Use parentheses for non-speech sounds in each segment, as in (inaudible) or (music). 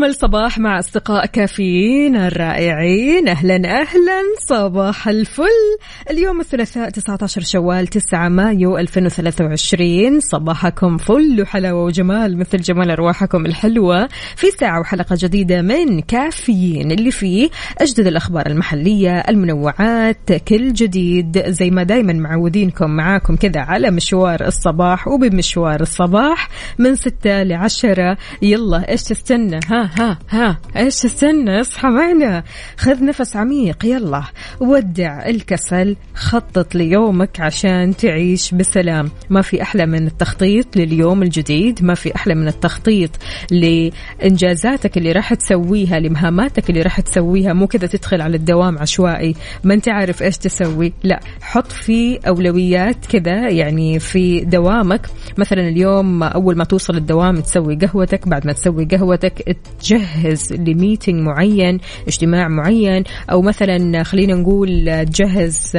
واجمل صباح مع اصدقاء كافيين الرائعين أهلا أهلا. صباح الفل. اليوم الثلاثاء 19 شوال 9 مايو 2023 صباحكم فل وحلاوة وجمال مثل جمال أرواحكم الحلوة. في ساعة وحلقة جديدة من كافيين اللي فيه أجدد الأخبار المحلية المنوعات كل جديد. زي ما دايما معودينكم معاكم كذا على مشوار الصباح وبمشوار الصباح من 6 ل 10 يلا إيش تستنى؟ ها ها ها إيش تستنى؟ اصحى معنا. خذ نفس عميق يلا. ودع الكسل. خطط ليومك عشان تعيش بسلام. ما في أحلى من التخطيط لليوم الجديد ما في أحلى من التخطيط لإنجازاتك اللي راح تسويها لمهاماتك اللي راح تسويها. مو كذا تدخل على الدوام عشوائي. ما أنت عارف إيش تسوي. لا حط في أولويات كذا يعني في دوامك. مثلا اليوم أول ما توصل الدوام تسوي قهوتك بعد ما تسوي قهوتك تجهز لميتنج معين اجتماع معين أو مثلا خلينا نقول تجهز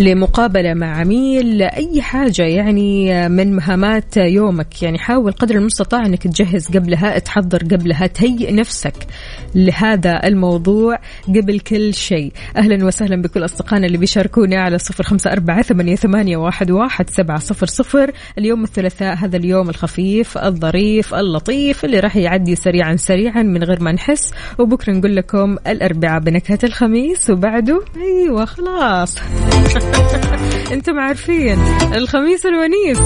لمقابلة مع عميل أي حاجة يعني من مهامات يومك؟ يعني حاول قدر المستطاع أنك تجهز قبلها تحضر قبلها تهيئ نفسك. لهذا الموضوع قبل كل شيء. أهلا وسهلا بكل أصدقائنا اللي بيشاركونا على صفر خمسة أربعة ثمانية, واحد, واحد سبعة صفر صفر. اليوم الثلاثاء هذا اليوم الخفيف الظريف اللطيف اللي راح يعدي سريعا سريعا من غير ما نحس. وبكرة نقول لكم الأربعاء بنكهة الخميس وبعده أيوة خلاص. (laughs) أنتم عارفين الخميس الونيس.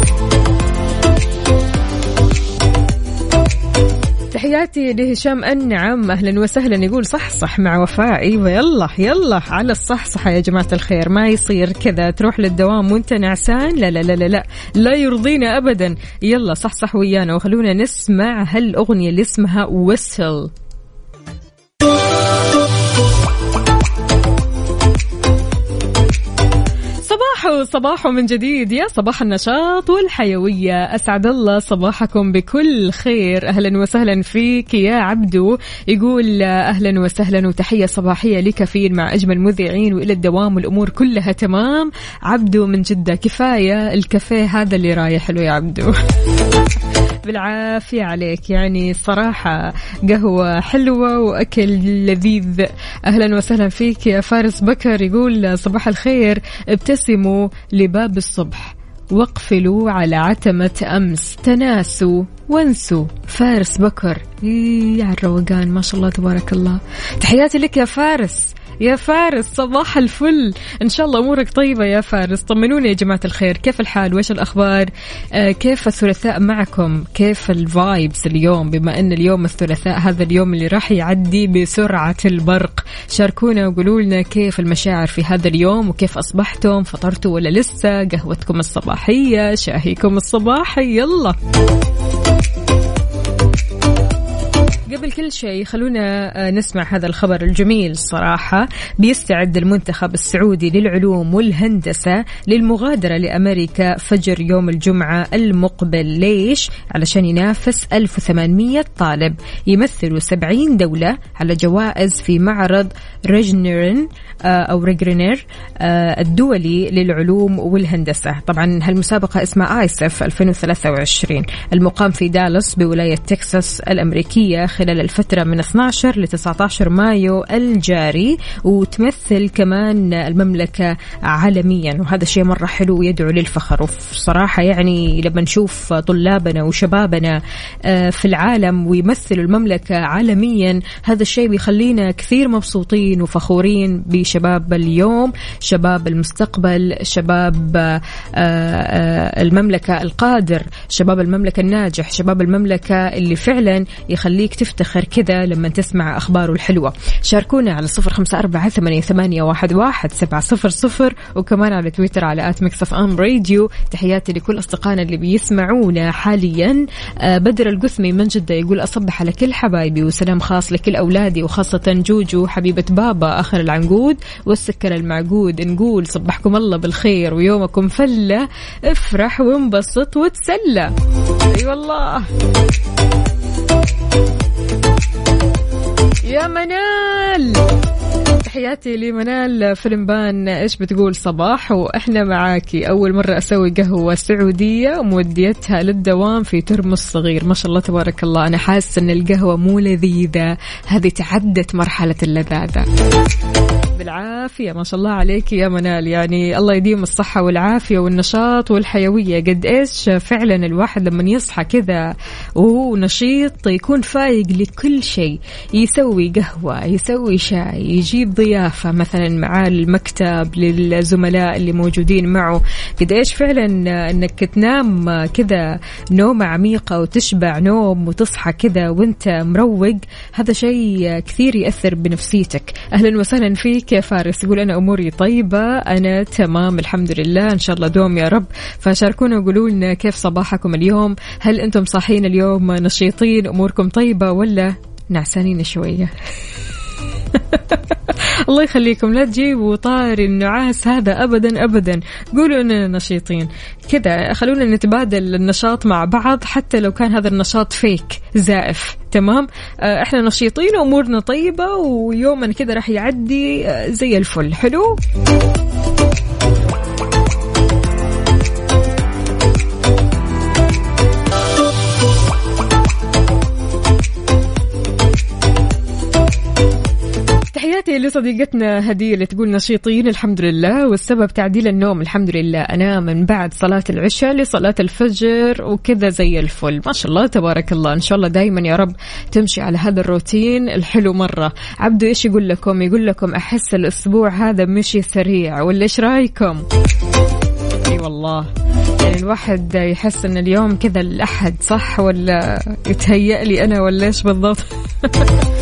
تحياتي لهشام النعم. أهلا وسهلا. يقول صح صح مع وفاء. إيوه يلا يلا على الصح صح يا جماعة الخير. ما يصير كذا. تروح للدوام وأنت نعسان؟ لا لا لا لا لا, لا يرضينا ابدا. يلا صح صح ويانا. وخلونا نسمع هالأغنية اللي اسمها ويسل صباحو صباحو من جديد. يا صباح النشاط والحيوية. أسعد الله صباحكم بكل خير. أهلا وسهلا فيك يا عبدو. يقول أهلا وسهلا وتحية صباحية لكافيين مع أجمل مذيعين وإلى الدوام والأمور كلها تمام. عبدو من جدة كفاية الكافيه هذا اللي رايح له يا عبدو. بالعافية عليك. يعني صراحة قهوة حلوة وأكل لذيذ. أهلا وسهلا فيك يا فارس بكر. يقول صباح الخير. ابتسموا لباب الصبح. واقفلوا على عتمة أمس. تناسوا وانسوا. فارس بكر. إيه على الروقان. ما شاء الله تبارك الله. تحياتي لك يا فارس. يا فارس صباح الفل. إن شاء الله أمورك طيبة يا فارس. طمنوني يا جماعة الخير. كيف الحال؟ وإيش الأخبار؟ آه كيف الثلاثاء معكم؟ كيف الفايبس اليوم؟ بما إن اليوم الثلاثاء هذا اليوم اللي راح يعدي بسرعة البرق. شاركونا وقولوا لنا كيف المشاعر في هذا اليوم وكيف أصبحتم؟ فطرتوا ولا لسه؟ قهوتكم الصباحية شاهيكم الصباحي. يلا. قبل كل شيء خلونا آه، نسمع هذا الخبر الجميل صراحة. بيستعد المنتخب السعودي للعلوم والهندسة للمغادرة لأمريكا فجر يوم الجمعة المقبل. ليش؟ علشان ينافس 1800 طالب. يمثلوا 70 دولة على جوائز في معرض Regeneron آه، أو Regeneron آه، الدولي للعلوم والهندسة. طبعا هالمسابقة اسمها ISEF 2023 المقام في دالاس بولاية تكساس الأمريكية خلال الفترة من 12 ل 19 مايو الجاري وتمثل كمان المملكة عالميا. وهذا شيء مرة حلو ويدعو للفخر. وصراحة يعني لما نشوف طلابنا وشبابنا آه، في العالم ويمثلوا المملكة عالميا هذا الشيء بيخلينا كثير مبسوطين وفخورين بشباب اليوم شباب المستقبل شباب آه، آه، المملكة القادر شباب المملكة الناجح شباب المملكة اللي فعلا يخليك تفتح تفتخر كذا لما تسمع أخباره الحلوة. شاركونا على صفر خمسة أربعة ثمانية, واحد, سبعة صفر صفر وكمان على تويتر على at Mix FM Radio تحياتي لكل أصدقائنا اللي بيسمعونا حاليا. آه بدر القثمي من جدة يقول أصبح على كل حبايبي وسلام خاص لكل أولادي وخاصة جوجو حبيبة بابا آخر العنقود والسكر المعقود. نقول صبحكم الله بالخير ويومكم فلة. افرح وانبسط وتسلى. أي أيوة والله. يا منال. تحياتي لمنال فيلمبان إيش بتقول صباح؟ وإحنا معاكي أول مرة أسوي قهوة سعودية وموديتها للدوام في ترمس صغير ما شاء الله تبارك الله. أنا حاسة إن القهوة مو لذيذة. هذه تعدت مرحلة اللذاذة. بالعافية. ما شاء الله عليك يا منال. يعني الله يديم الصحة والعافية والنشاط والحيوية. قد إيش فعلا الواحد لما يصحى كذا وهو نشيط يكون فايق لكل شيء. يسوي قهوة يسوي شاي يجيب ضيافة مثلا مع المكتب للزملاء اللي موجودين معه. قد إيش فعلا أنك تنام كذا نومة عميقة وتشبع نوم وتصحى كذا وإنت مروق؟ هذا شيء كثير يأثر بنفسيتك. أهلا وسهلا فيك يا فارس. يقول أنا أموري طيبة أنا تمام الحمد لله إن شاء الله دوم يا رب. فشاركونا وقولوا لنا كيف صباحكم اليوم؟ هل أنتم صاحيين اليوم نشيطين أموركم طيبة ولا نعسانين شوية؟ (laughs) الله يخليكم لا تجيبوا طاري النعاس هذا ابدا ابدا. قولوا إننا نشيطين. كذا خلونا نتبادل النشاط مع بعض حتى لو كان هذا النشاط فيك زائف. تمام؟ آه، إحنا نشيطين وأمورنا طيبة ويومنا كذا راح يعدي آه، زي الفل. حلو؟ تحياتي لصديقتنا هدية اللي تقول نشيطين الحمد لله. والسبب تعديل النوم الحمد لله. أنام من بعد صلاة العشاء لصلاة الفجر وكذا زي الفل. ما شاء الله تبارك الله. إن شاء الله دايما يا رب تمشي على هذا الروتين الحلو مرة. عبدو إيش يقول لكم؟ يقول لكم أحس الأسبوع هذا مشي سريع ولا إيش رأيكم؟ أي والله. يعني الواحد يحس إن اليوم كذا الأحد صح ولا يتهيأ لي أنا ولا إيش بالضبط؟ (laughs)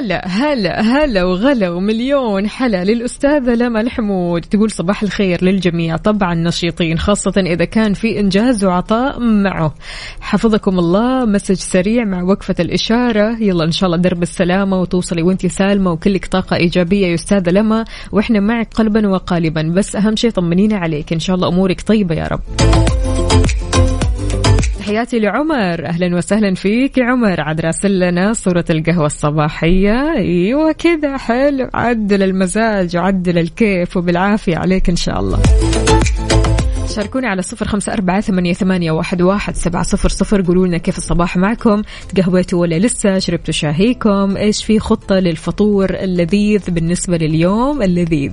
هلا هلا هلا وغلا ومليون حلا للأستاذة لما الحمود. تقول صباح الخير للجميع طبعا نشيطين خاصة إذا كان في إنجاز وعطاء معه. حفظكم الله مسج سريع مع وقفة الإشارة. يلا إن شاء الله درب السلامة وتوصلي وانتي سالمة وكلك طاقة إيجابية يا أستاذة لما. وإحنا معك قلبا وقالبا بس أهم شيء طمنينا عليك إن شاء الله أمورك طيبة يا رب. تحياتي لعمر. أهلا وسهلا فيك يا عمر. عاد راسل لنا صورة القهوة الصباحية. أيوه كذا حلو. عدل المزاج وعدل الكيف وبالعافية عليك إن شاء الله. شاركوني على صفر خمسة أربعة ثمانية, ثمانية واحد, واحد سبعة صفر صفر. قولوا لنا كيف الصباح معكم. تقهويتوا ولا لسه؟ شربتوا شاهيكم؟ إيش في خطة للفطور اللذيذ بالنسبة لليوم اللذيذ؟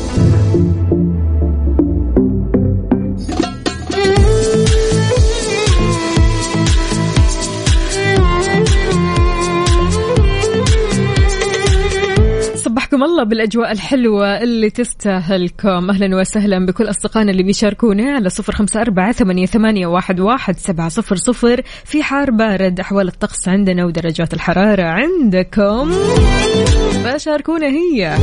صبحكم الله بالأجواء الحلوة اللي تستاهلكم. أهلا وسهلا بكل أصدقائنا اللي بيشاركونا على صفر خمسة أربعة ثمانية, ثمانية واحد, واحد سبعة صفر صفر. في حار بارد أحوال الطقس عندنا ودرجات الحرارة عندكم. فشاركونا هي.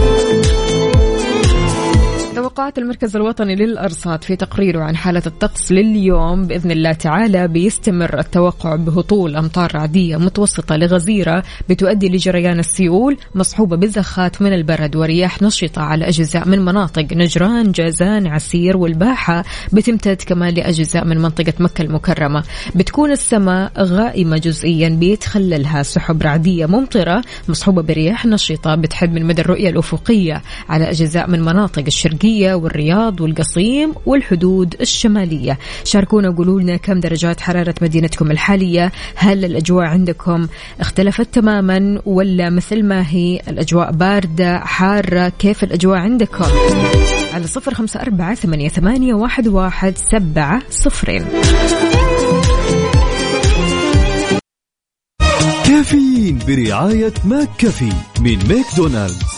توقعات المركز الوطني للأرصاد في تقريره عن حالة الطقس لليوم بإذن الله تعالى بيستمر التوقع بهطول أمطار رعدية متوسطة لغزيرة بتؤدي لجريان السيول مصحوبة بزخات من البرد ورياح نشطة على أجزاء من مناطق نجران جازان عسير والباحة بتمتد كمان لأجزاء من منطقة مكة المكرمة. بتكون السماء غائمة جزئيا بيتخللها سحب رعدية ممطرة مصحوبة برياح نشطة بتحد من مدى الرؤية الأفقية على أجزاء من مناطق الشرقية. والرياض والقصيم والحدود الشمالية. شاركونا وقولوا لنا كم درجات حرارة مدينتكم الحالية. هل الأجواء عندكم اختلفت تماما ولا مثل ما هي؟ الأجواء باردة حارة كيف الأجواء عندكم؟ على صفر خمسة أربعة ثمانية, ثمانية واحد, واحد سبعة صفرين. كافيين برعاية McCafé من ماكدونالدز.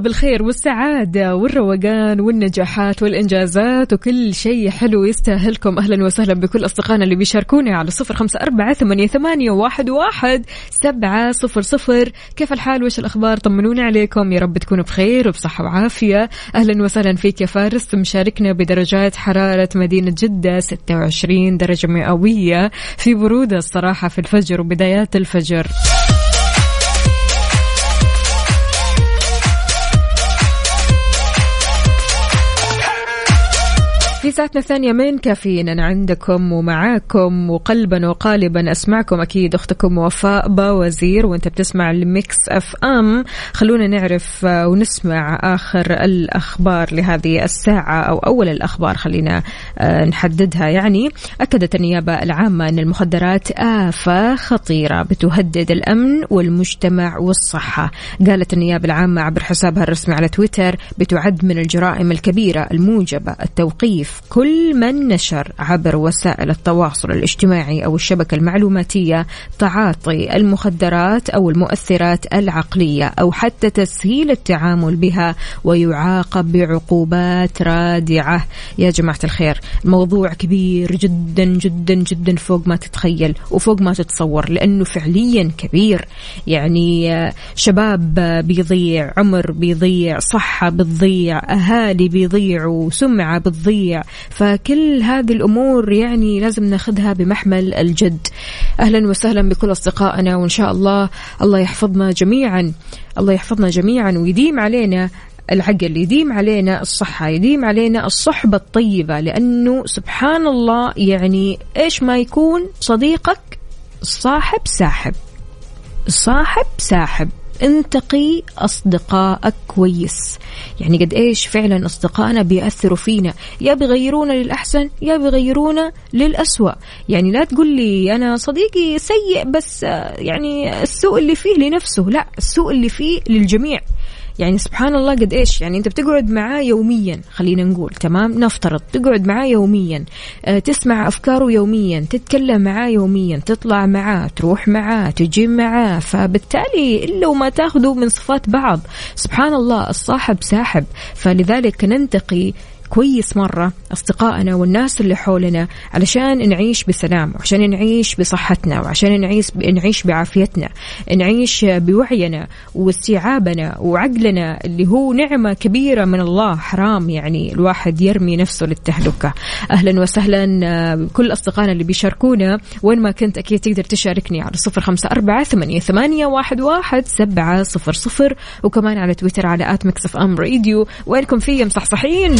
بالخير والسعادة والروقان والنجاحات والإنجازات وكل شيء حلو يستاهلكم. أهلا وسهلا بكل أصدقائنا اللي بيشاركوني على صفر خمسة أربعة ثمانية, واحد, واحد سبعة صفر صفر. كيف الحال؟ وش الأخبار؟ طمنوني عليكم. يا رب تكونوا بخير وبصحة وعافية. أهلا وسهلا فيك يا فارس. مشاركنا بدرجات حرارة مدينة جدة 26 درجة مئوية في برودة الصراحة في الفجر وبدايات الفجر. في ساعتنا الثانية من كافيين أنا عندكم ومعاكم وقلبا وقالبا أسمعكم أكيد أختكم وفاء باوزير وأنت بتسمع ال Mix FM خلونا نعرف آه، ونسمع آخر الأخبار لهذه الساعة أو أول الأخبار خلينا آه، نحددها. يعني أكدت النيابة العامة أن المخدرات آفة خطيرة بتهدد الأمن والمجتمع والصحة. قالت النيابة العامة عبر حسابها الرسمي على تويتر بتعد من الجرائم الكبيرة الموجبة التوقيف كل من نشر عبر وسائل التواصل الاجتماعي أو الشبكة المعلوماتية تعاطي المخدرات أو المؤثرات العقلية أو حتى تسهيل التعامل بها ويعاقب بعقوبات رادعة. يا جماعة الخير الموضوع كبير جدا جدا جدا فوق ما تتخيل وفوق ما تتصور لأنه فعليا كبير. يعني شباب بيضيع عمر بيضيع صحة بتضيع أهالي بيضيعوا سمعة بتضيع فكل هذه الأمور يعني لازم ناخذها بمحمل الجد. أهلا وسهلا بكل أصدقائنا وإن شاء الله الله يحفظنا جميعا. الله يحفظنا جميعا ويديم علينا العقل يديم علينا الصحة يديم علينا الصحبة الطيبة. لأنه سبحان الله يعني إيش ما يكون صديقك؟ الصاحب ساحب. الصاحب ساحب. انتقي أصدقائك كويس. يعني قد إيش فعلا أصدقائنا بيأثروا فينا. يا بيغيرونا للأحسن يا بيغيرونا للأسوأ. يعني لا تقول لي أنا صديقي سيء بس يعني السوء اللي فيه لنفسه لا السوء اللي فيه للجميع. يعني سبحان الله قد إيش؟ يعني أنت بتقعد معاه يوميا خلينا نقول تمام؟ نفترض تقعد معاه يوميا آه، تسمع أفكاره يوميا تتكلم معاه يوميا تطلع معاه تروح معاه تجي معاه فبالتالي الا وما تاخذوا من صفات بعض. سبحان الله الصاحب ساحب. فلذلك ننتقي كويس مرة أصدقائنا والناس اللي حولنا علشان نعيش بسلام وعشان نعيش بصحتنا وعشان نعيش نعيش بعافيتنا نعيش بوعينا واستيعابنا وعقلنا اللي هو نعمة كبيرة من الله حرام يعني الواحد يرمي نفسه للتهلكة. أهلا وسهلا آه، بكل أصدقائنا اللي بيشاركونا وين ما كنت أكيد تقدر تشاركني على صفر خمسة أربعة ثمانية, ثمانية واحد, واحد سبعة صفر صفر وكمان على تويتر على at Mix FM Radio. وينكم في مصحصحين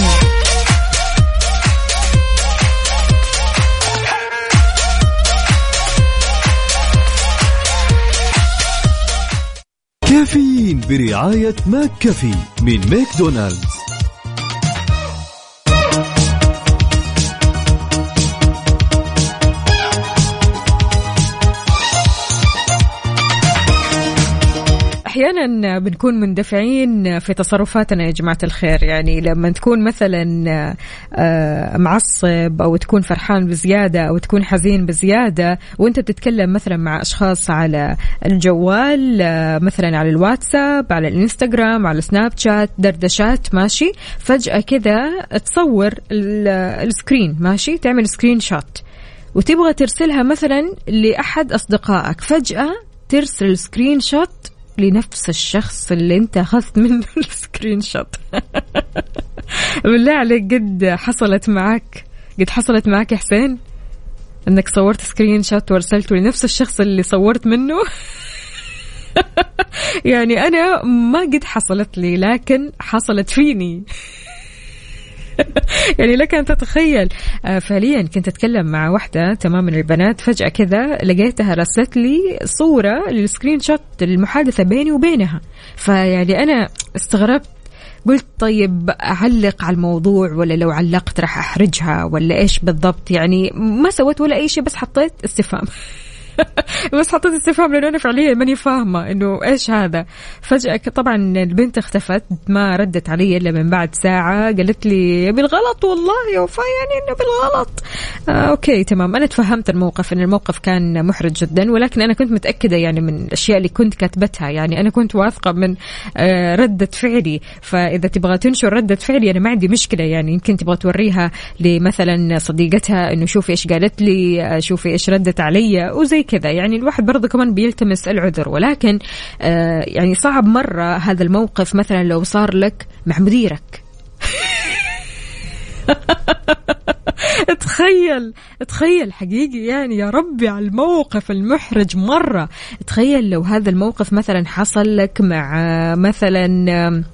كافيين برعاية McCafé من ماكدونالدز. أحيانا بنكون مندفعين في تصرفاتنا يا جماعة الخير. يعني لما تكون مثلا آه، معصب أو تكون فرحان بزيادة أو تكون حزين بزيادة وأنت بتتكلم مثلا مع أشخاص على الجوال آه، مثلا على الواتساب على الإنستغرام على سناب شات دردشات ماشي؟ فجأة كذا تصور ال- ال screen ماشي؟ تعمل screenshot وتبغى ترسلها مثلا لأحد أصدقائك. فجأة ترسل screenshot لنفس الشخص اللي انت أخذت منه (laughs) ال screenshot. (laughs) بالله عليك قد حصلت معك قد حصلت معك يا حسين؟ إنك صورت screenshot وارسلته لنفس الشخص اللي صورت منه؟ (laughs) يعني أنا ما قد حصلت لي لكن حصلت فيني. (laughs) يعني لك أن تتخيل. آه، فعليا كنت أتكلم مع واحدة تمام من البنات فجأة كذا لقيتها رسلت لي صورة لل screenshot المحادثة بيني وبينها. فيعني أنا استغربت. قلت طيب أعلق على الموضوع ولا لو علقت راح أحرجها ولا إيش بالضبط؟ يعني ما سويت ولا أي شيء بس حطيت استفهام. (laughs) (laughs) بس حطيت استفهام لأنه أنا فعليا ماني فاهمة إنه إيش هذا. فجأة طبعا البنت اختفت ما ردت علي إلا من بعد ساعة. قالت لي بالغلط والله يا وفاء يعني إنه بالغلط. آه okay تمام. أنا تفهمت الموقف إن الموقف كان محرج جدا ولكن أنا كنت متأكدة يعني من الأشياء اللي كنت كاتبتها. يعني أنا كنت واثقة من آه ردة فعلي. فإذا تبغى تنشر ردة فعلي أنا ما عندي مشكلة. يعني يمكن تبغى توريها لمثلا صديقتها إنه شوفي إيش قالت لي آه، شوفي إيش ردت علي وزي كذا. يعني الواحد برضه كمان بيلتمس العذر ولكن آه يعني صعب مرة هذا الموقف مثلا لو صار لك مع مديرك. (laughs) تخيل تخيل حقيقي يعني يا ربي على الموقف المحرج مرة. تخيل لو هذا الموقف مثلا حصل لك مع مثلا آم،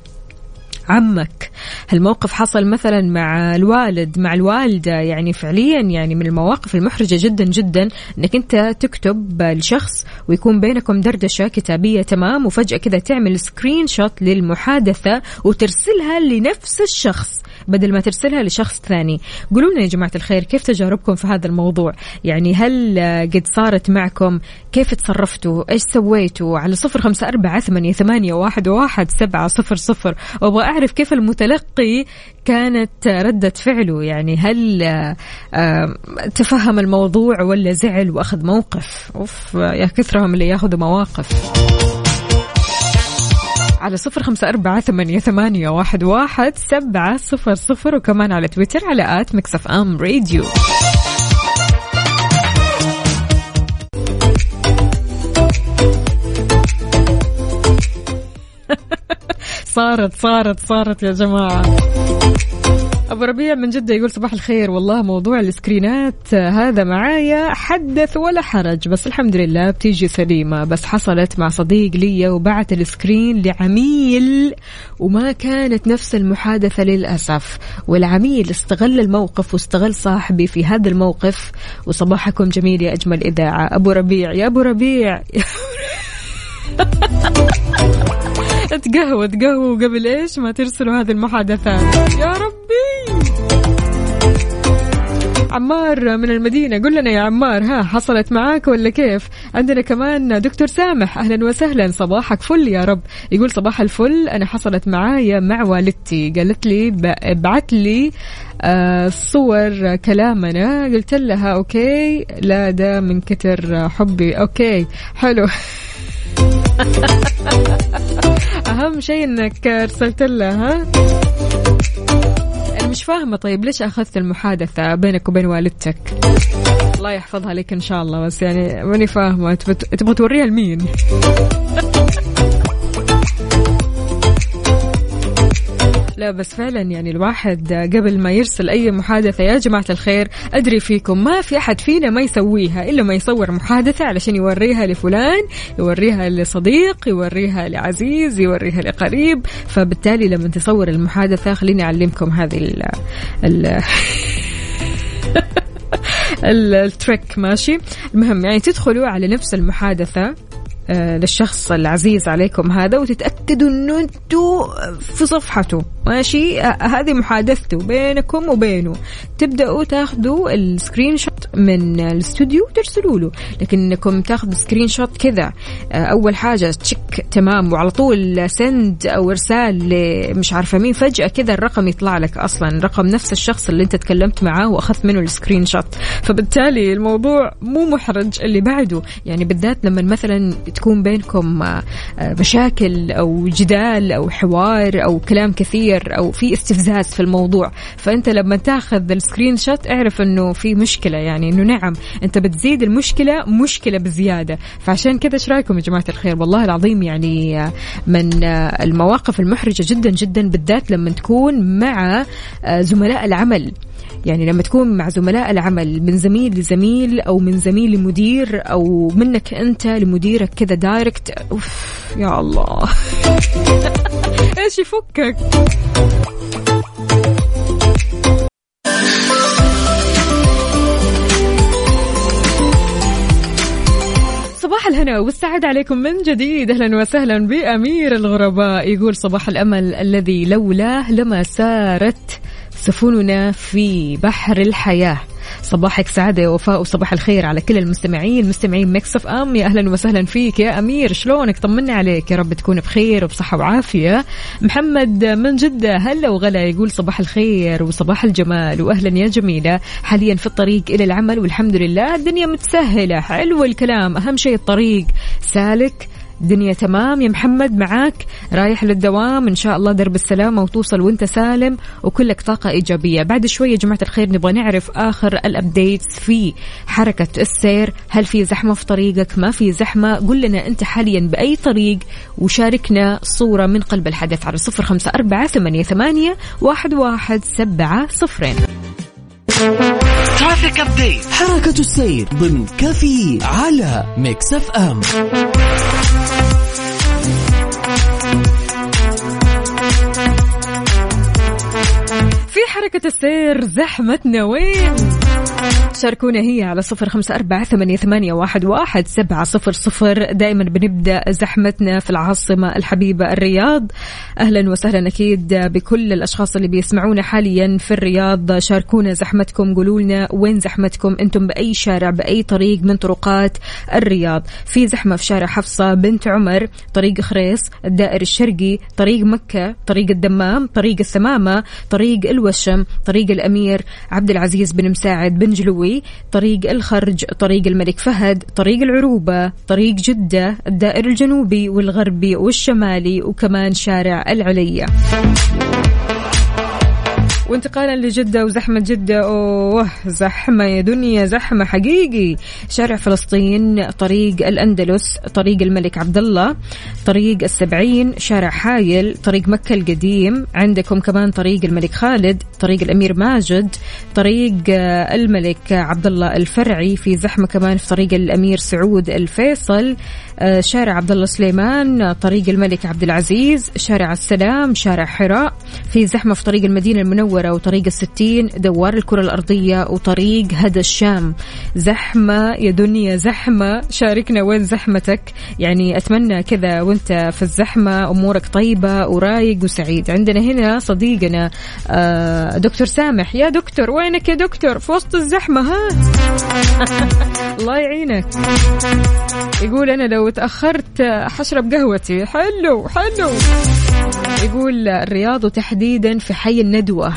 عمك. هالموقف حصل مثلا مع الوالد مع الوالدة؟ يعني فعليا يعني من المواقف المحرجة جدا جدا إنك أنت تكتب لشخص ويكون بينكم دردشة كتابية تمام وفجأة كذا تعمل سكرين شوت للمحادثة وترسلها لنفس الشخص. بدل ما ترسلها لشخص ثاني. قولوا لنا يا جماعة الخير كيف تجاربكم في هذا الموضوع؟ يعني هل آه، قد صارت معكم؟ كيف تصرفتوا إيش سويتوا؟ على صفر خمسة أربعة ثمانية, ثمانية واحد, واحد سبعة صفر صفر. وابغى أعرف كيف المتلقي كانت ردة فعله؟ يعني هل آه، آه، تفهم الموضوع ولا زعل وأخذ موقف؟ أوف يا كثرهم اللي ياخذوا مواقف. على صفر خمسة أربعة ثمانية, ثمانية واحد, واحد سبعة صفر صفر وكمان على تويتر على آت مكسف أم راديو. (laughs) صارت صارت صارت يا جماعة. أبو ربيع من جدة يقول صباح الخير. والله موضوع السكرينات هذا معايا. حدث ولا حرج بس الحمد لله بتيجي سليمة. بس حصلت مع صديق لي وبعت ال screen لعميل وما كانت نفس المحادثة للأسف. والعميل استغل الموقف واستغل صاحبي في هذا الموقف. وصباحكم جميل يا أجمل إذاعة. أبو ربيع يا أبو ربيع. (laughs) تقهوى تقهوى قبل إيش ما ترسلوا هذه المحادثات يا ربي! عمار من المدينة قل لنا يا عمار ها حصلت معاك ولا كيف؟ عندنا كمان دكتور سامح أهلا وسهلا صباحك فل يا رب. يقول صباح الفل أنا حصلت معايا مع والدتي. قالت لي بعت لي آه، صور كلامنا. قلت لها okay. لا ده من كتر حبي. okay حلو. (laughs) (laughs) اهم شيء إنك أرسلت له ها؟ أنا مش فاهمة طيب ليش أخذت المحادثة بينك وبين والدتك؟ الله يحفظها لك إن شاء الله بس يعني ماني فاهمة تبغى توريها لمين؟ (laughs) لا بس فعلا يعني الواحد قبل ما يرسل أي محادثة يا جماعة الخير أدري فيكم ما في أحد فينا ما يسويها إلا ما يصور محادثة علشان يوريها لفلان يوريها لصديق يوريها لعزيز يوريها لقريب. فبالتالي لما تصور المحادثة خليني أعلمكم هذه ال ال (laughs) ال- التريك ماشي؟ المهم يعني تدخلوا على نفس المحادثة للشخص العزيز عليكم هذا وتتأكدوا إنه أنتوا في صفحته. ماشي؟ آه، هذه محادثته بينكم وبينه. تبدأوا تاخذوا ال screenshot من الاستوديو وترسلوا له. لكن انكم تاخذوا screenshot كذا. آه، أول حاجة check تمام وعلى طول send أو إرسال ل- مش عارفة مين فجأة كذا الرقم يطلع لك أصلا. رقم نفس الشخص اللي أنت تكلمت معاه وأخذت منه ال screenshot. فبالتالي الموضوع مو محرج اللي بعده. يعني بالذات لما مثلا تكون بينكم آه، آه، مشاكل أو جدال أو حوار أو كلام كثير أو في استفزاز في الموضوع. فأنت لما تأخذ ال screenshot اعرف إنه في مشكلة يعني إنه نعم أنت بتزيد المشكلة مشكلة بزيادة. فعشان كذا إيش رأيكم يا جماعة الخير؟ والله العظيم يعني آه، من المواقف المحرجة جدا جدا بالذات لما تكون مع زملاء العمل. يعني لما تكون مع زملاء العمل من زميل لزميل أو من زميل لمدير أو منك أنت لمديرك كذا دايركت أوف يا الله. (laughs) إيش يفكك؟ صباح الهنا والسعادة عليكم من جديد. أهلا وسهلا بأمير الغرباء. يقول صباح الأمل الذي لولاه لما سارت سفننا في بحر الحياة. صباحك سعادة وفاء وصباح الخير على كل المستمعين. مستمعين Mix FM يا أهلا وسهلا فيك. يا أمير شلونك؟ طمنا عليك. يا رب تكون بخير وبصحة وعافية. محمد من جدة هلا وغلا يقول صباح الخير وصباح الجمال واهلا يا جميلة. حاليا في الطريق إلى العمل والحمد لله الدنيا متسهلة. حلو الكلام. أهم شيء الطريق. سالك دنيا تمام. يا محمد معاك. رايح للدوام. إن شاء الله درب السلامة وتوصل وأنت سالم وكلك طاقة إيجابية. بعد شوية يا جماعة الخير نبغى نعرف آخر ال updates في حركة السير. هل في زحمة في طريقك؟ ما في زحمة؟ قل لنا أنت حاليا بأي طريق وشاركنا صورة من قلب الحدث على صفر خمسة أربعة ثمانية, ثمانية واحد, واحد سبعة صفرين. traffic update حركة السير ضمن كافيين على Mix FM حركة السير زحمتنا وين؟ شاركونا هي على صفر خمسة أربعة ثمانية, واحد سبعة صفر صفر. دائما بنبدأ زحمتنا في العاصمة الحبيبة الرياض. أهلا وسهلا أكيد بكل الأشخاص اللي بيسمعونا حاليا في الرياض. شاركونا زحمتكم قولوا لنا وين زحمتكم. أنتم بأي شارع بأي طريق من طرقات الرياض. في زحمة في شارع حفصة بنت عمر طريق خريص الدائر الشرقي طريق مكة طريق الدمام طريق الثمامة طريق الوشم طريق الأمير عبد العزيز بن مساعد بن جلوي. طريق الخرج طريق الملك فهد طريق العروبة طريق جدة الدائر الجنوبي والغربي والشمالي وكمان شارع العلية وانتقالا لجدة وزحمة جدة. أوه زحمة يا دنيا زحمة حقيقي. شارع فلسطين طريق الأندلس طريق الملك عبد الله طريق السبعين شارع حايل طريق مكة القديم. عندكم كمان طريق الملك خالد طريق الأمير ماجد طريق آه، الملك عبد الله الفرعي. في زحمة كمان في طريق الأمير سعود الفيصل. شارع عبد الله سليمان طريق الملك عبد العزيز شارع السلام شارع حراء. في زحمة في طريق المدينة المنورة وطريق الستين دوار الكرة الأرضية وطريق هدى الشام. زحمة يا دنيا زحمة شاركنا وين زحمتك؟ يعني أتمنى كذا وانت في الزحمة أمورك طيبة ورايق وسعيد. عندنا هنا صديقنا آه، دكتور سامح. يا دكتور وينك يا دكتور؟ في وسط الزحمة ها؟ (laughs) الله يعينك. يقول أنا لو تأخرت حشرب قهوتي حلو حلو. يقول الرياض وتحديدا في حي الندوة.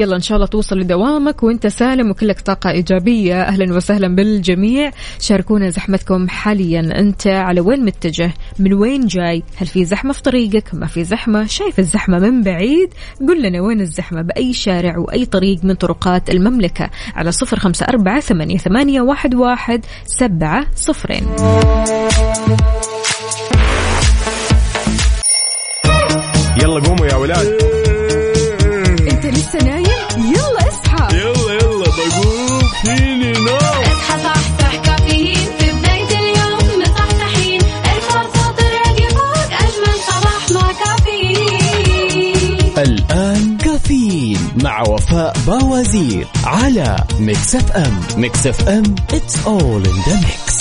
يلا إن شاء الله توصل لدوامك وإنت سالم وكلك طاقة إيجابية. أهلا وسهلا بالجميع. شاركونا زحمتكم حاليا. أنت على وين متجه؟ من وين جاي؟ هل في زحمة في طريقك؟ ما في زحمة؟ شايف الزحمة من بعيد؟ قل لنا وين الزحمة بأي شارع وأي طريق من طرقات المملكة. على صفر خمسة أربعة ثمانية, ثمانية واحد, واحد سبعة صفرين. يلا قوموا يا ولاد. كافيين مع وفاء باوزير على Mix FM Mix FM it's all in the mix.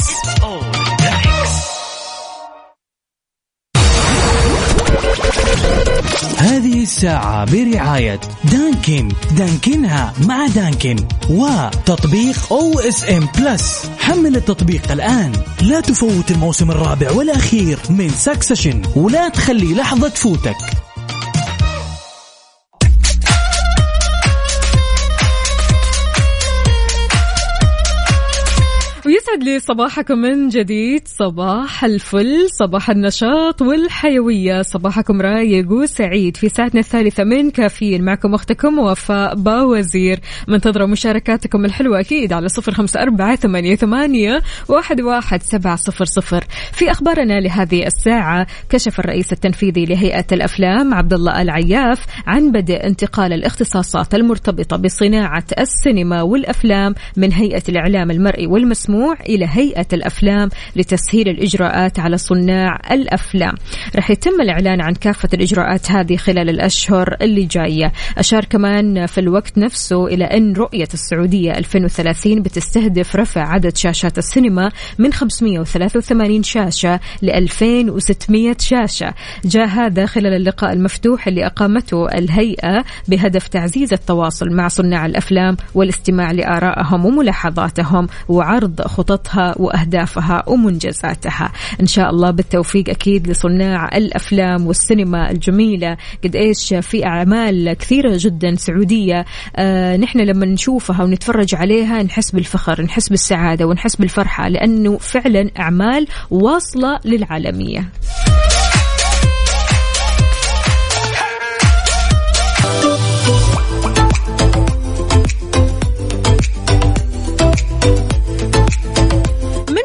هذه الساعة برعاية دانكن. دانكنها مع دانكن. وتطبيق OSN Plus حمل التطبيق الآن. لا تفوت الموسم الرابع والأخير من Succession ولا تخلي لحظة تفوتك. ويسعد لي صباحكم من جديد. صباح الفل صباح النشاط والحيوية. صباحكم رايق وسعيد. في ساعتنا الثالثة من كافيين معكم أختكم وفاء باوزير. منتظرة مشاركاتكم الحلوة أكيد على صفر خمسة أربعة ثمانية, ثمانية واحد, واحد سبعة صفر صفر. في أخبارنا لهذه الساعة كشف الرئيس التنفيذي لهيئة الأفلام عبد الله العياف عن بدء انتقال الاختصاصات المرتبطة بصناعة السينما والأفلام من هيئة الإعلام المرئي والمسموع إلى هيئة الأفلام لتسهيل الإجراءات على صناع الأفلام. راح يتم الإعلان عن كافة الإجراءات هذه خلال الأشهر اللي جاية. أشار كمان في الوقت نفسه إلى أن رؤية السعودية 2030 بتستهدف رفع عدد شاشات السينما من 583 شاشة ل 2600 شاشة. جاء هذا خلال اللقاء المفتوح اللي أقامته الهيئة بهدف تعزيز التواصل مع صناع الأفلام والاستماع لآرائهم وملاحظاتهم وعرض خططها وأهدافها ومنجزاتها. إن شاء الله بالتوفيق أكيد لصناع الأفلام والسينما الجميلة. قد إيش في أعمال كثيرة جدا سعودية. آه نحن لما نشوفها ونتفرج عليها نحس بالفخر نحس بالسعادة ونحس بالفرحة لأنه فعلا أعمال واصلة للعالمية.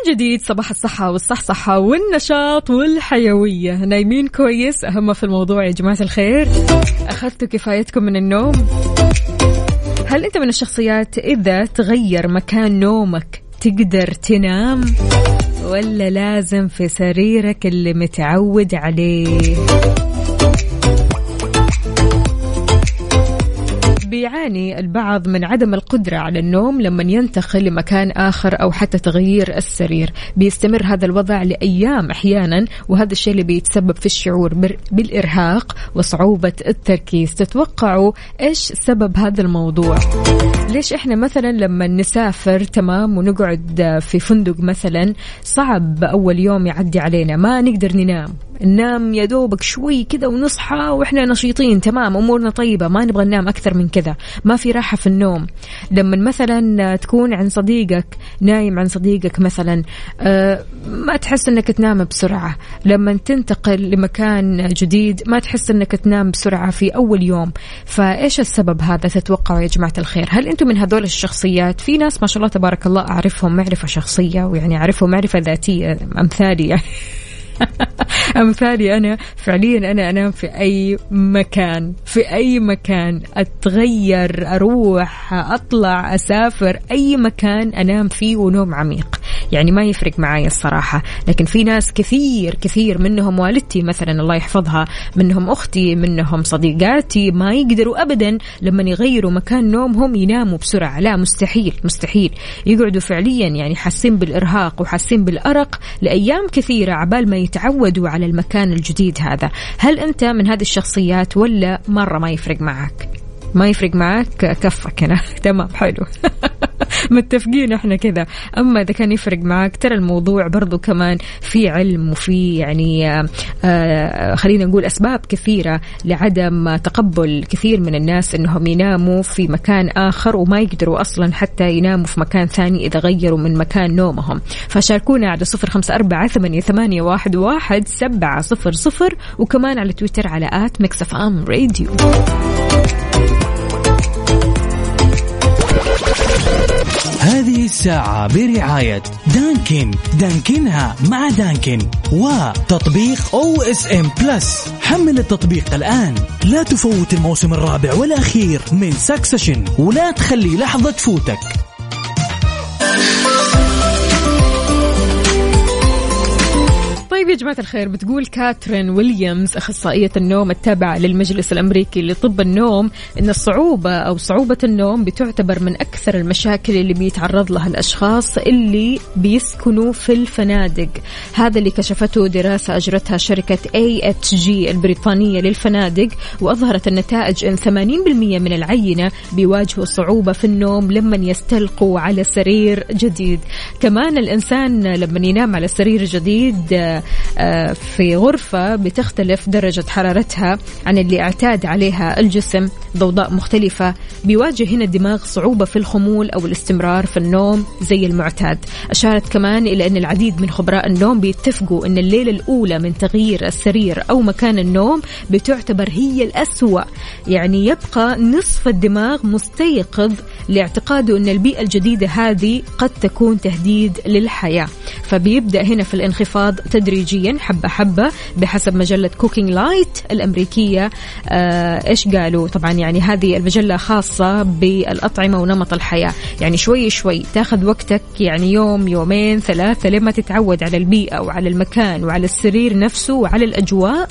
جديد صباح الصحة والصحصحة والنشاط والحيوية. نايمين كويس أهم في الموضوع يا جماعة الخير. أخذتوا كفايتكم من النوم. هل أنت من الشخصيات إذا تغير مكان نومك تقدر تنام؟ ولا لازم في سريرك اللي متعود عليه؟ بيعاني البعض من عدم القدرة على النوم لما ينتقل لمكان آخر أو حتى تغيير السرير. بيستمر هذا الوضع لأيام أحيانا وهذا الشيء اللي بيتسبب في الشعور بالإرهاق وصعوبة التركيز. تتوقعوا إيش سبب هذا الموضوع؟ ليش إحنا مثلا لما نسافر تمام ونقعد في فندق مثلا صعب أول يوم يعدي علينا ما نقدر ننام؟ ننام يا دوبك شوي كذا ونصحى وإحنا نشيطين. تمام أمورنا طيبة ما نبغى ننام أكثر من كذا. ما في راحة في النوم. لما مثلا تكون عند صديقك نايم عن صديقك مثلا آه، ما تحس إنك تنام بسرعة. لما تنتقل لمكان جديد ما تحس إنك تنام بسرعة في أول يوم. فإيش السبب هذا تتوقعوا يا جماعة الخير؟ هل أنتم من هذول الشخصيات؟ في ناس ما شاء الله تبارك الله أعرفهم معرفة شخصية ويعني أعرفهم معرفة ذاتية امثالي يعني (laughs) (laughs) امثالي أنا فعليا أنا أنام في أي مكان في أي مكان أتغير أروح أطلع أسافر أي مكان أنام فيه ونوم عميق. يعني ما يفرق معي الصراحة. لكن في ناس كثير كثير منهم والدتي مثلا الله يحفظها منهم أختي منهم صديقاتي ما يقدروا أبدا لما يغيروا مكان نومهم يناموا بسرعة. لا مستحيل مستحيل. يقعدوا فعليا يعني حاسين بالإرهاق وحاسين بالأرق لأيام كثيرة عبال ما يتعودوا على المكان الجديد هذا. هل أنت من هذه الشخصيات ولا مرة ما يفرق معك؟ ما يفرق معك كفك هنا. (laughs) تمام حلو. (laughs) متفقين إحنا كذا. أما إذا كان يفرق معك ترى الموضوع برضو كمان في علم وفي يعني آه، آه، خلينا نقول أسباب كثيرة لعدم تقبل كثير من الناس إنهم يناموا في مكان آخر وما يقدروا أصلا حتى يناموا في مكان ثاني إذا غيروا من مكان نومهم. فشاركونا على صفر خمسة أربعة ثمانية, ثمانية واحد, واحد سبعة صفر صفر وكمان على تويتر على at Mix F M Radio. هذه الساعة برعاية دانكن. دانكنها مع دانكن وتطبيق OSN Plus حمل التطبيق الآن. لا تفوت الموسم الرابع والأخير من Succession ولا تخلي لحظة تفوتك. طيب يا جماعة الخير بتقول كاترين ويليامز أخصائية النوم التابعة للمجلس الأمريكي لطب النوم أن الصعوبة أو صعوبة النوم بتعتبر من أكثر المشاكل اللي بيتعرض لها الأشخاص اللي بيسكنوا في الفنادق. هذا اللي كشفته دراسة أجرتها شركة AHG البريطانية للفنادق وأظهرت النتائج أن 80% من العينة بيواجهوا صعوبة في النوم لما يستلقوا على سرير جديد. كمان الإنسان لما ينام على سرير جديد في غرفة بتختلف درجة حرارتها عن اللي اعتاد عليها الجسم ضوضاء مختلفة بيواجه هنا الدماغ صعوبة في الخمول أو الاستمرار في النوم زي المعتاد. أشارت كمان إلى أن العديد من خبراء النوم بيتفقوا أن الليلة الأولى من تغيير السرير أو مكان النوم بتعتبر هي الأسوأ. يعني يبقى نصف الدماغ مستيقظ لاعتقاده أن البيئة الجديدة هذه قد تكون تهديد للحياة. فبيبدأ هنا في الانخفاض تدريجيا. تدريجيا حبة حبة بحسب مجلة Cooking Light الأمريكية. آه إيش قالوا؟ طبعا يعني هذه المجلة خاصة بالأطعمة ونمط الحياة. يعني شوي شوي تأخذ وقتك يعني يوم يومين ثلاثة لما تتعود على البيئة وعلى المكان وعلى السرير نفسه وعلى الأجواء.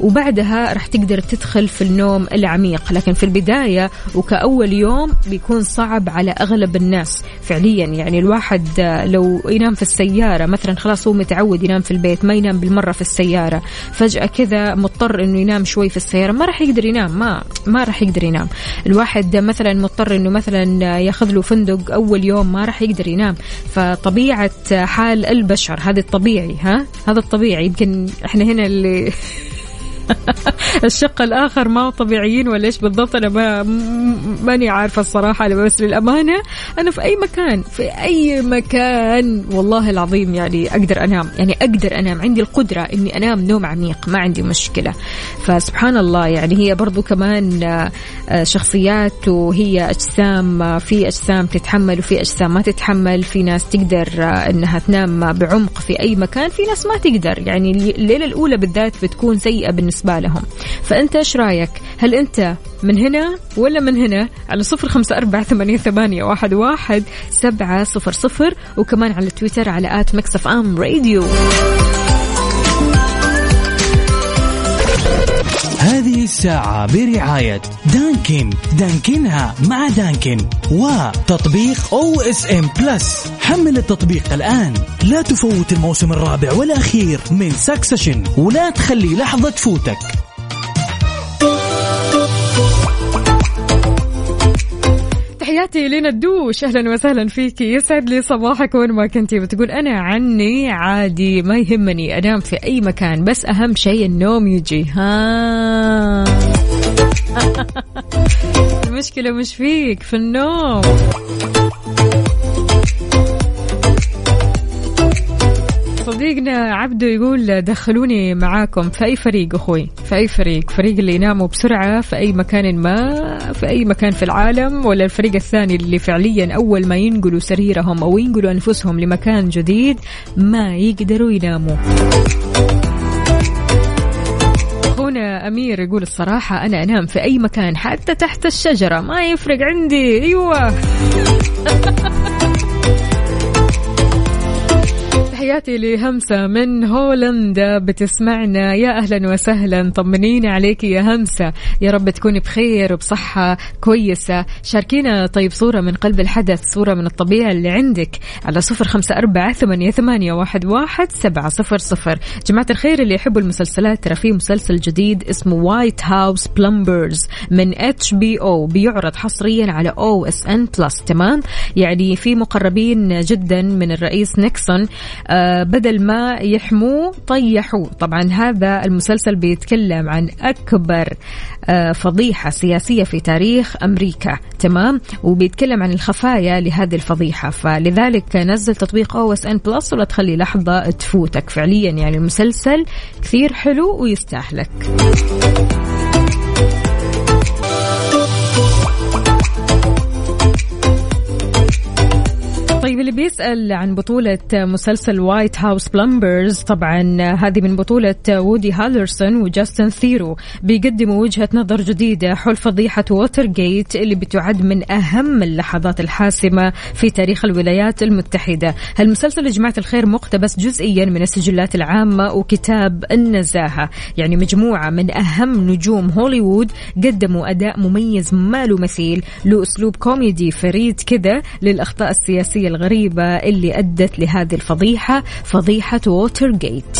وبعدها راح تقدر تدخل في النوم العميق. لكن في البداية وكأول يوم بيكون صعب على أغلب الناس. فعليا يعني الواحد لو ينام في السيارة مثلا خلاص هو متعود ينام في البيت ما ينام بالمرة في السيارة. فجأة كذا مضطر إنه ينام شوي في السيارة. ما راح يقدر ينام ما ما راح يقدر ينام. الواحد مثلا مضطر إنه مثلا يأخذ له فندق أول يوم ما راح يقدر ينام. فطبيعة حال البشر هذا الطبيعي ها؟ هذا الطبيعي. يمكن إحنا هنا اللي (laughs) الشق الآخر ما طبيعيين ولا إيش بالضبط؟ أنا ما ماني عارفة الصراحة بس للأمانة أنا في أي مكان في أي مكان والله العظيم يعني أقدر أنام يعني أقدر أنام عندي القدرة إني أنام نوم عميق ما عندي مشكلة. فسبحان الله يعني هي برضو كمان آه، شخصيات وهي أجسام في أجسام تتحمل وفي أجسام ما تتحمل في ناس تقدر آه، إنها تنام بعمق في أي مكان في ناس ما تقدر. يعني الليلة الأولى بالذات بتكون سيئة بالنسبة بالنسبة لهم. فأنت إيش رأيك؟ هل أنت من هنا ولا من هنا على صفر خمسة أربعة ثمانية, ثمانية واحد, واحد سبعة صفر صفر وكمان على تويتر على آت مكسف أم راديو. الساعة برعاية دانكن. دانكنها مع دانكن. وتطبيق OSN Plus حمل التطبيق الآن. لا تفوت الموسم الرابع والأخير من Succession ولا تخلي لحظة تفوتك. تحياتي لنا الدوش. أهلا وسهلا فيك. يسعد لي صباحك وين ما كنتي بتقول أنا عني عادي ما يهمني. أنام في أي مكان. بس أهم شيء النوم يجي. ها. (laughs) المشكلة مش فيك في النوم. صديقنا عبده يقول دخلوني معاكم في أي فريق أخوي؟ في أي فريق؟ فريق اللي يناموا بسرعة في أي مكان ما في أي مكان في العالم ولا الفريق الثاني اللي فعليا أول ما ينقلوا سريرهم أو ينقلوا أنفسهم لمكان جديد ما يقدروا يناموا. أخونا أمير يقول الصراحة أنا أنام في أي مكان حتى تحت الشجرة ما يفرق عندي. أيوة. (laughs) تحياتي لهمسة من هولندا بتسمعنا. يا أهلا وسهلا طمنينا عليك يا همسة. يا رب تكوني بخير وبصحة كويسة. شاركينا طيب صورة من قلب الحدث صورة من الطبيعة اللي عندك على صفر خمسة أربعة ثمانية, ثمانية واحد, واحد سبعة صفر صفر. جماعة الخير اللي يحبوا المسلسلات ترى في مسلسل جديد اسمه White House Plumbers من HBO بيعرض حصريا على OSN Plus تمام؟ يعني في مقربين جدا من الرئيس نيكسون. بدل ما يحموه طيحوه طبعا هذا المسلسل بيتكلم عن أكبر آه، فضيحة سياسية في تاريخ أمريكا. تمام؟ وبيتكلم عن الخفايا لهذه الفضيحة. فلذلك نزل تطبيق OSN Plus ولا تخلي لحظة تفوتك. فعليا يعني المسلسل كثير حلو ويستاهلك. طيب اللي بيسأل عن بطولة مسلسل White House Plumbers طبعا هذه من بطولة وودي هارلسون وجاستن ثيرو. بيقدموا وجهة نظر جديدة حول فضيحة ووتر جيت اللي بتعد من أهم اللحظات الحاسمة في تاريخ الولايات المتحدة. هالمسلسل يا جماعة الخير مقتبس جزئيا من السجلات العامة وكتاب النزاهة. يعني مجموعة من أهم نجوم هوليوود قدموا أداء مميز ما له مثيل له أسلوب كوميدي فريد كذا للأخطاء السياسية الغريبة اللي أدت لهذه الفضيحة فضيحة ووتر جيت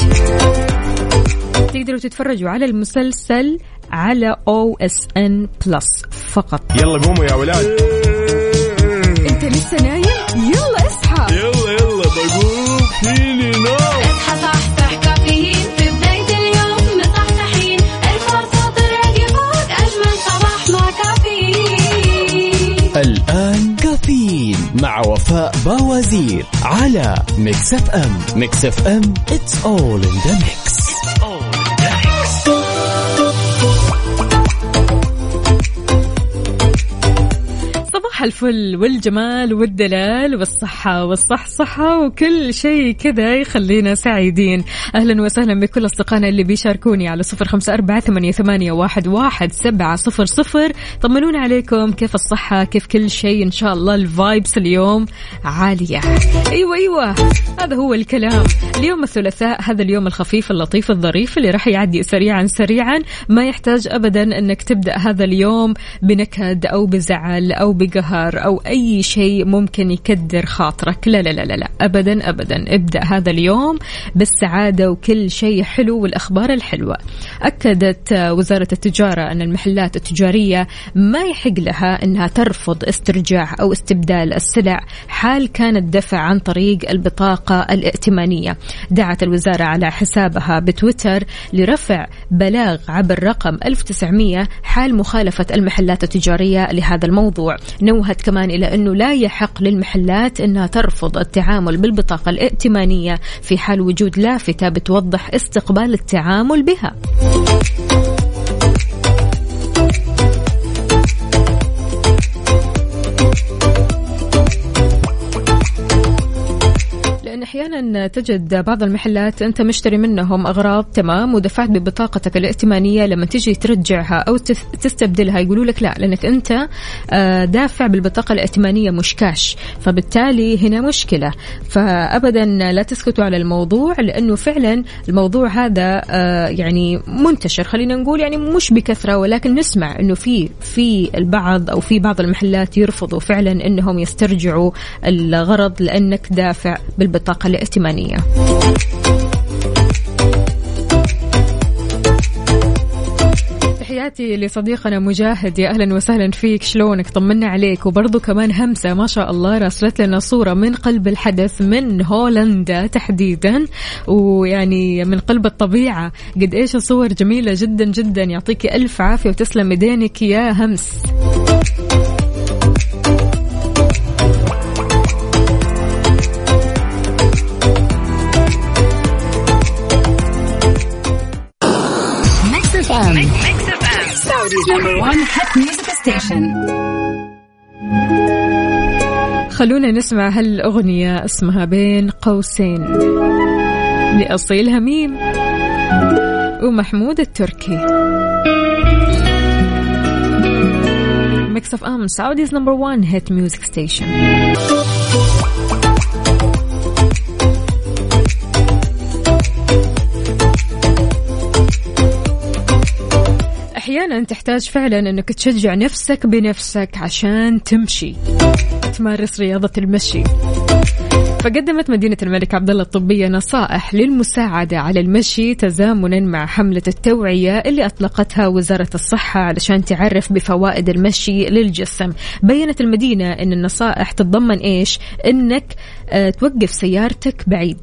تقدروا تتفرجوا على المسلسل على OSN Plus فقط. يلا قوموا يا ولاد. أنت لسه نايم؟ يلا اصحى. يلا يلا بقوم فيني نوم اصحى صحصح كافيين. في بداية اليوم مصحصحين. الفرصة تراك فوق أجمل صباح مع كافيين. الآن كافيين مع وفاء باوزير على Mix FM. Mix FM it's all in the mix. صباح الفل والجمال والدلال والصحة والصحصحة وكل شيء كذا يخلينا سعيدين. أهلا وسهلا بكل أصدقائنا اللي بيشاركوني على صفر خمسة أربعة ثمانية, واحد سبعة صفر صفر. طمنونا عليكم كيف الصحة؟ كيف كل شيء؟ إن شاء الله الفايبس اليوم عالية. أيوة أيوة هذا هو الكلام. اليوم الثلاثاء هذا اليوم الخفيف اللطيف الظريف اللي راح يعدي سريعا سريعا. ما يحتاج أبدا أنك تبدأ هذا اليوم بنكد أو بزعل أو بقهر أو أي شيء ممكن يكدر خاطرك. لا لا لا لا, لا. أبدا أبدا. ابدأ هذا اليوم بالسعادة وكل شيء حلو والأخبار الحلوة. أكدت وزارة التجارة أن المحلات التجارية ما يحق لها أنها ترفض استرجاع أو استبدال السلع حال كان الدفع عن طريق البطاقة الائتمانية. دعت الوزارة على حسابها بتويتر لرفع بلاغ عبر رقم 1900 حال مخالفة المحلات التجارية لهذا الموضوع. نوهت كمان إلى أنه لا يحق للمحلات أنها ترفض التعامل بالبطاقة الائتمانية في حال وجود لافتة بتوضح استقبال التعامل بها. لأن أحيانا تجد بعض المحلات أنت مشتري منهم أغراض تمام؟ ودفعت ببطاقتك الائتمانية لما تجي ترجعها تس- تستبدلها يقولوا لك لا لأنك أنت آه، دافع بالبطاقة الائتمانية مش كاش فبالتالي هنا مشكلة. فأبدا لا تسكتوا على الموضوع لأنه فعلا الموضوع هذا آه، يعني منتشر. خلينا نقول يعني مش بكثرة ولكن نسمع أنه في في البعض أو في بعض المحلات يرفضوا فعلا أنهم يسترجعوا الغرض لأنك دافع بالبطاقة الائتمانية. تحياتي لصديقنا مجاهد. يا أهلا وسهلا فيك. شلونك؟ طمنا عليك. وبرضه كمان همسة. ما شاء الله راسلت لنا صورة من قلب الحدث من هولندا تحديدا. ويعني من قلب الطبيعة. قد إيش الصور؟ جميلة جدا جدا. يعطيك ألف عافية وتسلم يدينك يا همس. خلونا نسمع هالأغنية اسمها بين قوسين. لأصيل هميم ومحمود التركي. Mix FM Saudi's number 1 hit music station أحيانا تحتاج فعلا إنك تشجع نفسك بنفسك عشان تمشي تمارس رياضة المشي. فقدمت مدينة الملك عبد الله الطبية نصائح للمساعدة على المشي تزامنا مع حملة التوعية اللي أطلقتها وزارة الصحة علشان تعرف بفوائد المشي للجسم. بينت المدينة أن النصائح تتضمن إيش؟ أنك آه، توقف سيارتك بعيد.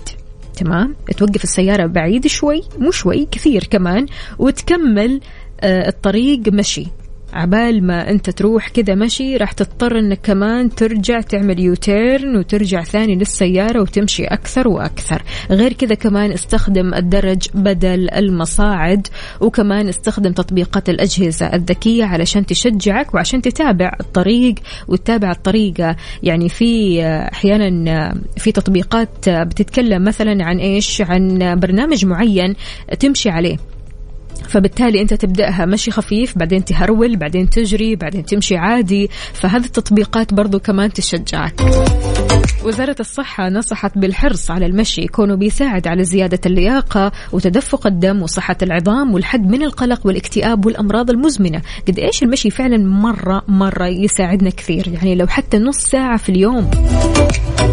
تمام؟ توقف السيارة بعيد شوي مو شوي كثير كمان وتكمل الطريق مشي. عبال ما انت تروح كذا مشي راح تضطر انك كمان ترجع تعمل يوتيرن وترجع ثاني للسيارة وتمشي أكثر وأكثر. غير كذا كمان استخدم الدرج بدل المصاعد وكمان استخدم تطبيقات الأجهزة الذكية علشان تشجعك وعشان تتابع الطريق وتتابع الطريقة. يعني في آه، أحيانا آه، في تطبيقات آه، بتتكلم مثلا عن إيش؟ عن برنامج معين تمشي عليه. فبالتالي أنت تبدأها مشي خفيف بعدين تهرول بعدين تجري بعدين تمشي عادي. فهذه التطبيقات برضو كمان تشجعك. وزارة الصحة نصحت بالحرص على المشي كونه بيساعد على زيادة اللياقة وتدفق الدم وصحة العظام والحد من القلق والاكتئاب والأمراض المزمنة. قد إيش المشي فعلا مرة مرة يساعدنا كثير؟ يعني لو حتى نص ساعة في اليوم.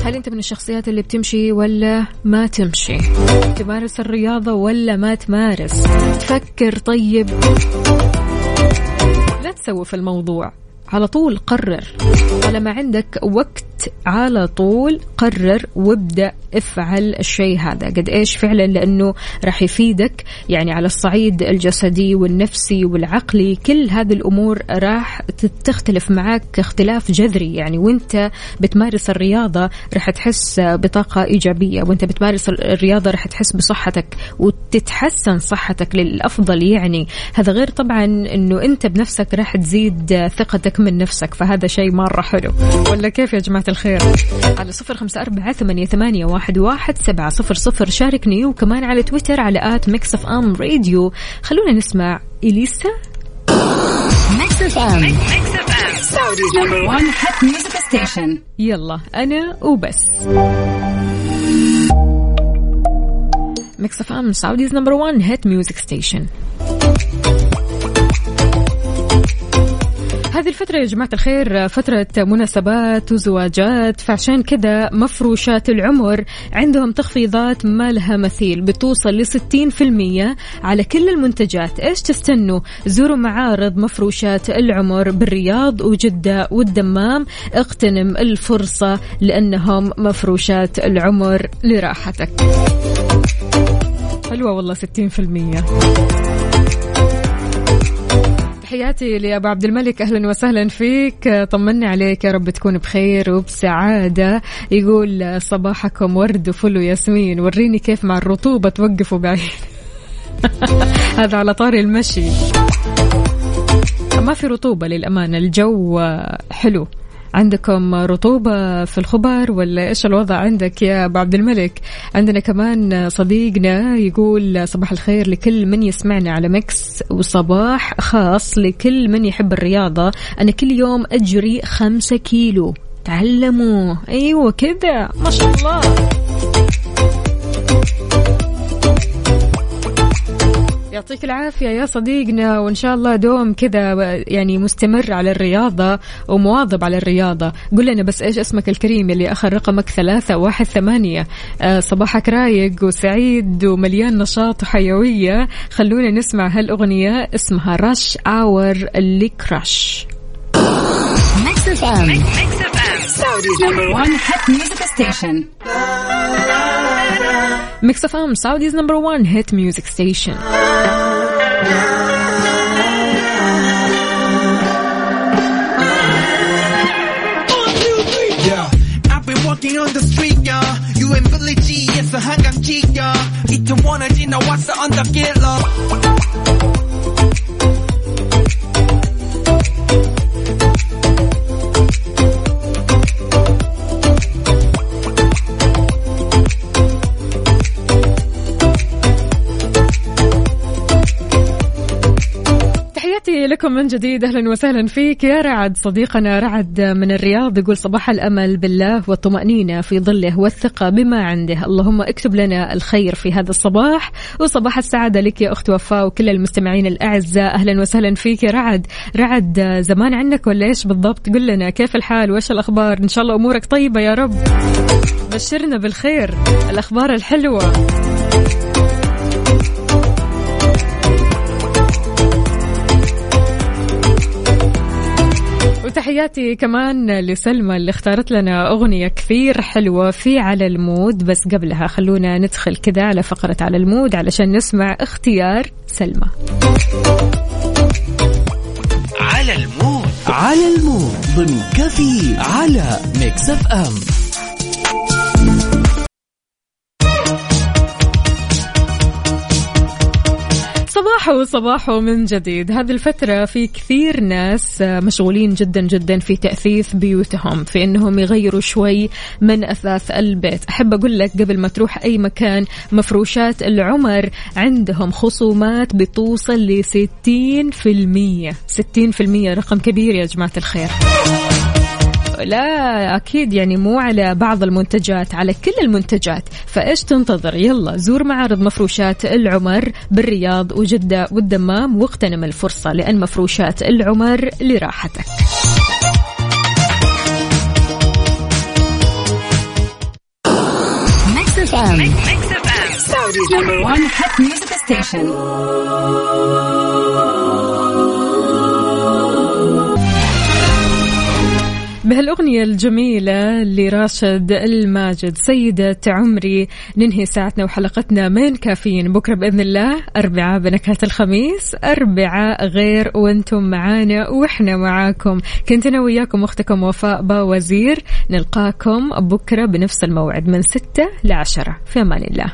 هل أنت من الشخصيات اللي بتمشي ولا ما تمشي؟ تمارس الرياضة ولا ما تمارس؟ تفكر طيب. لا تسوف الموضوع. على طول قرر. طالما عندك وقت على طول قرر وابدأ افعل الشيء هذا. قد إيش فعلا؟ لأنه راح يفيدك يعني على الصعيد الجسدي والنفسي والعقلي. كل هذه الأمور راح تختلف معك اختلاف جذري. يعني وإنت بتمارس الرياضة راح تحس بطاقة إيجابية وإنت بتمارس الرياضة راح تحس بصحتك وتتحسن صحتك للأفضل. يعني هذا غير طبعا إنه إنت بنفسك راح تزيد ثقتك من نفسك فهذا شيء مرة حلو حلو ولا كيف يا جماعة الخير؟ على صفر خمسة أربعة ثمانية, ثمانية واحد, واحد سبعة صفر صفر. شاركني وكمان على تويتر على at Mix FM Radio. خلونا نسمع إليسا. ميكس Saudi's number one hit music station. يلا أنا وبس. Mix FM Saudi's number 1 hit music station هذه الفترة يا جماعة الخير فترة مناسبات وزواجات فعشان كذا مفروشات العمر عندهم تخفيضات ما لها مثيل بتوصل ل 60% على كل المنتجات. إيش تستنوا؟ زوروا معارض مفروشات العمر بالرياض وجدة والدمام. اغتنم الفرصة لأنهم مفروشات العمر لراحتك. حلوة والله 60% تحياتي لأبو عبد الملك. أهلا وسهلا فيك. طمني عليك يا رب تكون بخير وبسعادة. يقول صباحكم ورد وفل وياسمين. وريني كيف مع الرطوبة توقفوا بعيد. (laughs) هذا على طاري المشي. ما في رطوبة للأمانة. الجو حلو. عندكم رطوبة في الخبر ولا إيش الوضع عندك يا أبو عبد الملك؟ عندنا كمان صديقنا يقول صباح الخير لكل من يسمعنا على مكس وصباح خاص لكل من يحب الرياضة. أنا كل يوم أجري خمسة كيلو. تعلموا أيوة كذا ما شاء الله. يعطيك العافية يا صديقنا وإن شاء الله دوم كذا يعني مستمر على الرياضة ومواظب على الرياضة. قل لنا بس إيش اسمك الكريم اللي آخر رقمك ثلاثة واحد ثمانية. آه صباحك رايق وسعيد ومليان نشاط وحيوية. خلونا نسمع هالأغنية اسمها رش آور اللي كراش Mix FM. Saudi's number one hit music station. ميكس اف ام سعوديز نمبر 1 هيت ميوزك ستيشن Yeah, I've been walking on the street, yeah. You ain't Billy G, yes, a 한강 G, yeah. 이틀 원하지 나 왔어 on the get low. من جديد. أهلا وسهلا فيك. يا رعد صديقنا رعد من الرياض يقول صباح الأمل بالله والطمأنينة في ظله والثقة بما عنده. اللهم اكتب لنا الخير في هذا الصباح. وصباح السعادة لك يا أخت وفاء وكل المستمعين الأعزاء. أهلا وسهلا فيك يا رعد. رعد زمان عنك ولا إيش بالضبط؟ قل لنا كيف الحال؟ وإيش الأخبار؟ إن شاء الله أمورك طيبة يا رب. بشرنا بالخير. الأخبار الحلوة. وتحياتي كمان لسلمى اللي اختارت لنا أغنية كثير حلوة في على ال mood. بس قبلها خلونا ندخل كذا على فقرة على ال mood علشان نسمع اختيار سلمى. على ال mood. على ال mood. ضمن كافيين على Mix FM. صباحو صباحو من جديد. هذه الفترة في كثير ناس مشغولين جدا جدا في تأثيث بيوتهم في إنهم يغيروا شوي من أثاث البيت. أحب أقول لك قبل ما تروح أي مكان مفروشات العمر عندهم خصومات بتوصل ل 60% 60% رقم كبير يا جماعة الخير. لا أكيد يعني مو على بعض المنتجات على كل المنتجات فإيش تنتظر يلا زور معارض مفروشات العمر بالرياض وجدة والدمام واغتنم الفرصة لأن مفروشات العمر لراحتك Mix FM. Saudi's number one hit music station. بهالأغنية الجميلة لراشد الماجد سيدة عمري ننهي ساعتنا وحلقتنا من كافيين. بكرة بإذن الله أربعاء بنكهات الخميس أربعاء غير وأنتم معانا وإحنا معاكم. كنت أنا وياكم أختكم وفاء باوزير نلقاكم بكرة بنفس الموعد من ستة لعشرة. في أمان الله.